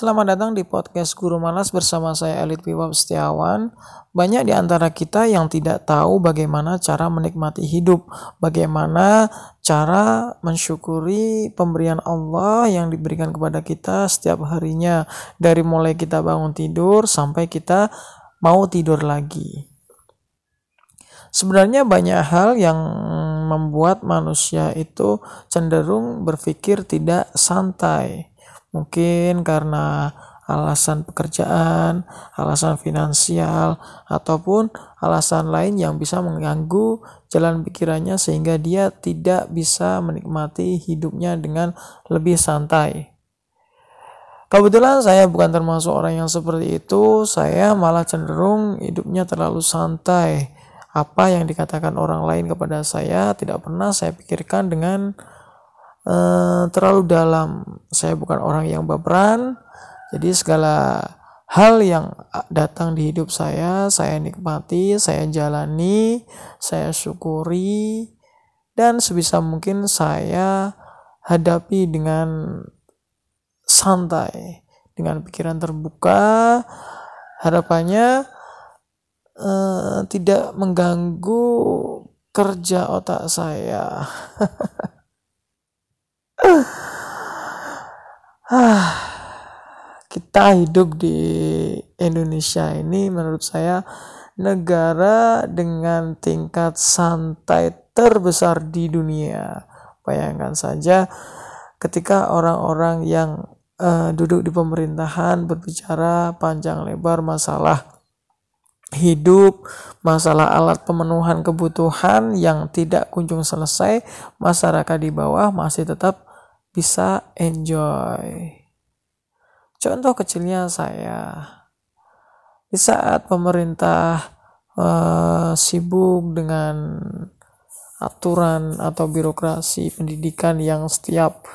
Selamat datang di podcast Guru Malas bersama saya Elit Piwab Setiawan. Banyak di antara kita yang tidak tahu bagaimana cara menikmati hidup, bagaimana cara mensyukuri pemberian Allah yang diberikan kepada kita setiap harinya, dari mulai kita bangun tidur sampai kita mau tidur lagi. Sebenarnya banyak hal yang membuat manusia itu cenderung berpikir tidak santai Mungkin karena alasan pekerjaan, alasan finansial, ataupun alasan lain yang bisa mengganggu jalan pikirannya sehingga dia tidak bisa menikmati hidupnya dengan lebih santai. Kebetulan saya bukan termasuk orang yang seperti itu, saya malah cenderung hidupnya terlalu santai. Apa yang dikatakan orang lain kepada saya tidak pernah saya pikirkan dengan uh, terlalu dalam. Saya bukan orang yang baperan, jadi segala hal yang datang di hidup saya, saya nikmati, saya jalani, saya syukuri, dan sebisa mungkin saya hadapi dengan santai, dengan pikiran terbuka. Harapannya uh, tidak mengganggu kerja otak saya. kita hidup di Indonesia ini menurut saya negara dengan tingkat santai terbesar di dunia. Bayangkan saja ketika orang-orang yang uh, duduk di pemerintahan berbicara panjang lebar masalah hidup, masalah alat pemenuhan kebutuhan yang tidak kunjung selesai, masyarakat di bawah masih tetap bisa enjoy. Contoh kecilnya saya, di saat pemerintah uh, sibuk dengan aturan atau birokrasi pendidikan yang setiap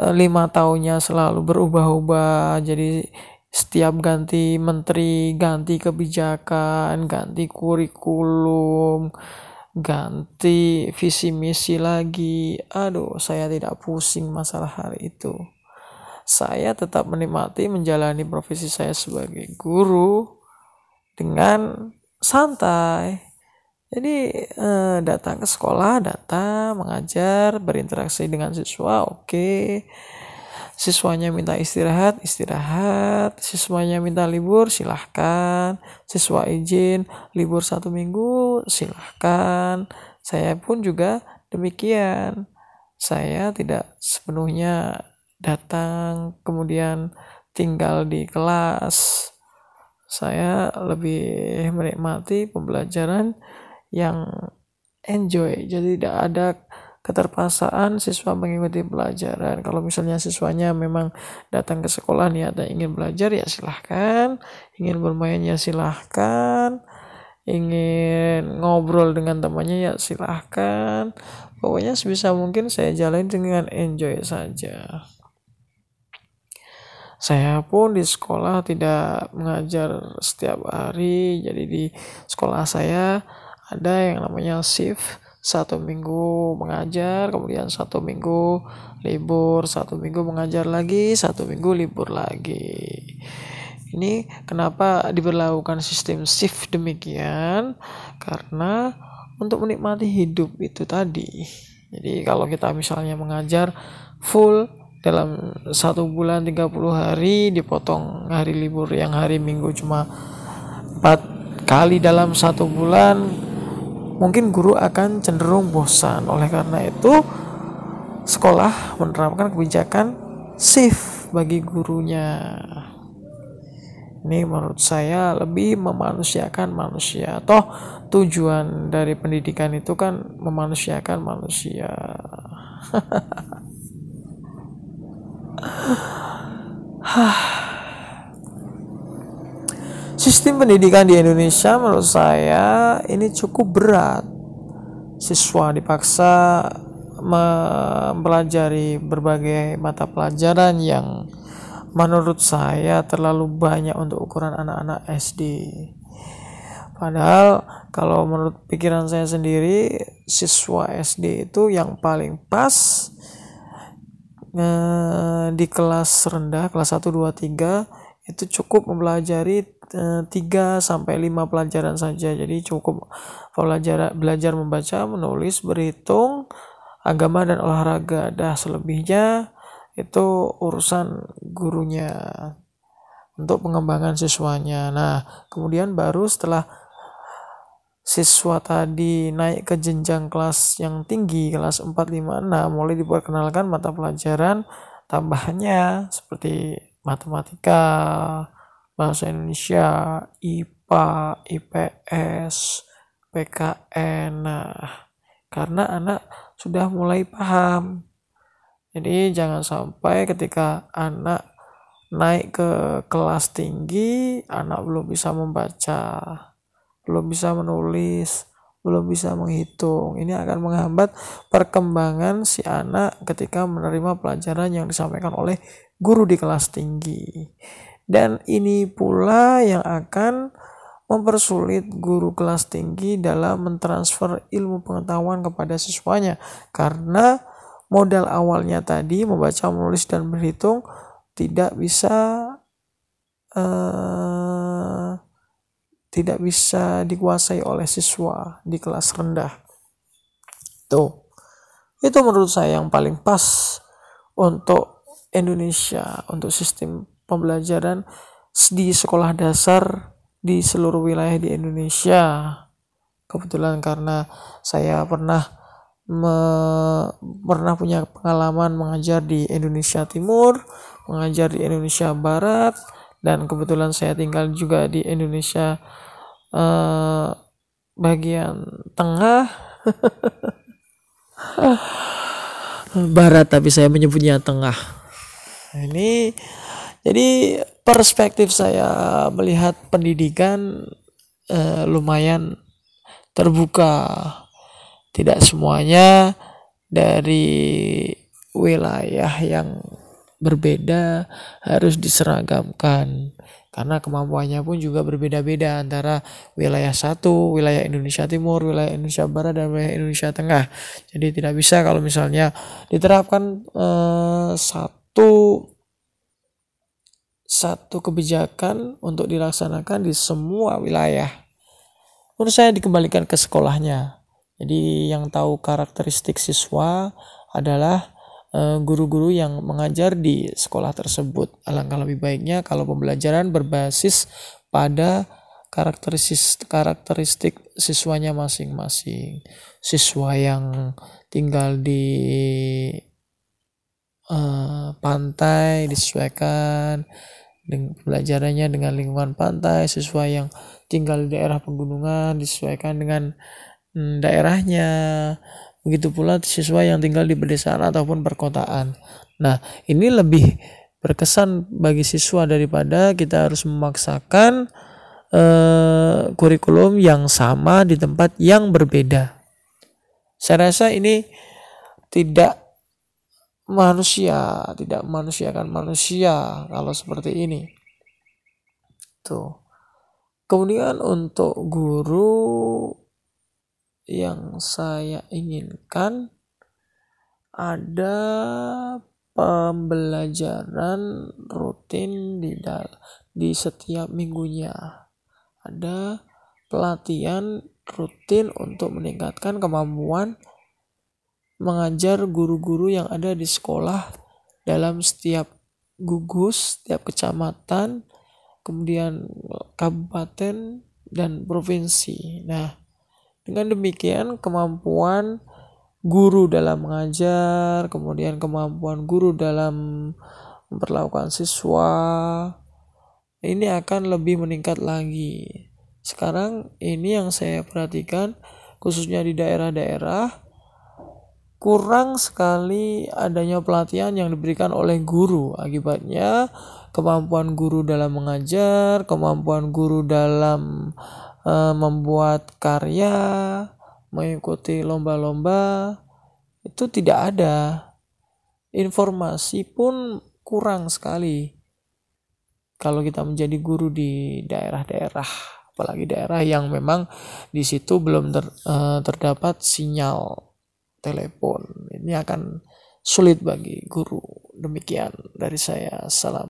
uh, lima tahunnya selalu berubah-ubah, jadi setiap ganti menteri, ganti kebijakan, ganti kurikulum, ganti visi misi lagi. Aduh, saya tidak pusing masalah hal itu. Saya tetap menikmati menjalani profesi saya sebagai guru dengan santai. Jadi eh, datang ke sekolah, datang, mengajar, berinteraksi dengan siswa, oke. Okay siswanya minta istirahat, istirahat, siswanya minta libur, silahkan, siswa izin libur satu minggu, silahkan. Saya pun juga demikian. Saya tidak sepenuhnya datang kemudian tinggal di kelas. Saya lebih menikmati pembelajaran yang enjoy. Jadi tidak ada keterpaksaan siswa mengikuti pelajaran. Kalau misalnya siswanya memang datang ke sekolah niatnya ingin belajar ya silahkan, ingin bermain ya silahkan, ingin ngobrol dengan temannya ya silahkan. Pokoknya sebisa mungkin saya jalani dengan enjoy saja. Saya pun di sekolah tidak mengajar setiap hari, jadi di sekolah saya ada yang namanya shift satu minggu mengajar kemudian satu minggu libur satu minggu mengajar lagi satu minggu libur lagi. Ini kenapa diberlakukan sistem shift demikian? Karena untuk menikmati hidup itu tadi. Jadi kalau kita misalnya mengajar full dalam satu bulan 30 hari dipotong hari libur yang hari minggu cuma empat kali dalam satu bulan mungkin guru akan cenderung bosan. Oleh karena itu, sekolah menerapkan kebijakan shift bagi gurunya. Ini menurut saya lebih memanusiakan manusia. Toh tujuan dari pendidikan itu kan memanusiakan manusia. Sistem pendidikan di Indonesia menurut saya ini cukup berat. Siswa dipaksa mempelajari berbagai mata pelajaran yang menurut saya terlalu banyak untuk ukuran anak-anak SD. Padahal kalau menurut pikiran saya sendiri siswa SD itu yang paling pas eh, di kelas rendah kelas 1 2 3 itu cukup mempelajari 3 sampai 5 pelajaran saja. Jadi cukup belajar belajar membaca, menulis, berhitung, agama dan olahraga. Dah selebihnya itu urusan gurunya untuk pengembangan siswanya. Nah, kemudian baru setelah siswa tadi naik ke jenjang kelas yang tinggi, kelas 4, 5, 6, mulai diperkenalkan mata pelajaran tambahannya seperti matematika, bahasa Indonesia, IPA, IPS, PKN. Nah, karena anak sudah mulai paham. Jadi jangan sampai ketika anak naik ke kelas tinggi, anak belum bisa membaca belum bisa menulis, belum bisa menghitung. Ini akan menghambat perkembangan si anak ketika menerima pelajaran yang disampaikan oleh guru di kelas tinggi. Dan ini pula yang akan mempersulit guru kelas tinggi dalam mentransfer ilmu pengetahuan kepada siswanya karena modal awalnya tadi membaca, menulis dan berhitung tidak bisa uh, tidak bisa dikuasai oleh siswa di kelas rendah. Tuh. Itu menurut saya yang paling pas untuk Indonesia, untuk sistem pembelajaran di sekolah dasar di seluruh wilayah di Indonesia. Kebetulan karena saya pernah me, pernah punya pengalaman mengajar di Indonesia Timur, mengajar di Indonesia Barat, dan kebetulan saya tinggal juga di Indonesia uh, bagian tengah barat tapi saya menyebutnya tengah ini jadi perspektif saya melihat pendidikan uh, lumayan terbuka tidak semuanya dari wilayah yang berbeda harus diseragamkan karena kemampuannya pun juga berbeda-beda antara wilayah satu, wilayah Indonesia Timur, wilayah Indonesia Barat dan wilayah Indonesia Tengah. Jadi tidak bisa kalau misalnya diterapkan eh, satu satu kebijakan untuk dilaksanakan di semua wilayah. Menurut saya dikembalikan ke sekolahnya. Jadi yang tahu karakteristik siswa adalah Eh, guru-guru yang mengajar di sekolah tersebut. Alangkah lebih baiknya kalau pembelajaran berbasis pada karakteristik karakteristik siswanya masing-masing. Siswa yang tinggal di uh, pantai disesuaikan dengan dengan lingkungan pantai, siswa yang tinggal di daerah pegunungan disesuaikan dengan mm, daerahnya Begitu pula siswa yang tinggal di pedesaan ataupun perkotaan. Nah, ini lebih berkesan bagi siswa daripada kita harus memaksakan uh, kurikulum yang sama di tempat yang berbeda. Saya rasa ini tidak manusia, tidak manusiakan manusia kalau seperti ini. Tuh. Kemudian untuk guru yang saya inginkan ada pembelajaran rutin di dal di setiap minggunya. Ada pelatihan rutin untuk meningkatkan kemampuan mengajar guru-guru yang ada di sekolah dalam setiap gugus, setiap kecamatan, kemudian kabupaten dan provinsi. Nah, dengan demikian, kemampuan guru dalam mengajar, kemudian kemampuan guru dalam memperlakukan siswa ini akan lebih meningkat lagi. Sekarang ini yang saya perhatikan khususnya di daerah-daerah kurang sekali adanya pelatihan yang diberikan oleh guru. Akibatnya kemampuan guru dalam mengajar, kemampuan guru dalam uh, membuat karya, mengikuti lomba-lomba itu tidak ada. Informasi pun kurang sekali. Kalau kita menjadi guru di daerah-daerah, apalagi daerah yang memang di situ belum ter, uh, terdapat sinyal telepon, ini akan sulit bagi guru. Demikian dari saya. Salam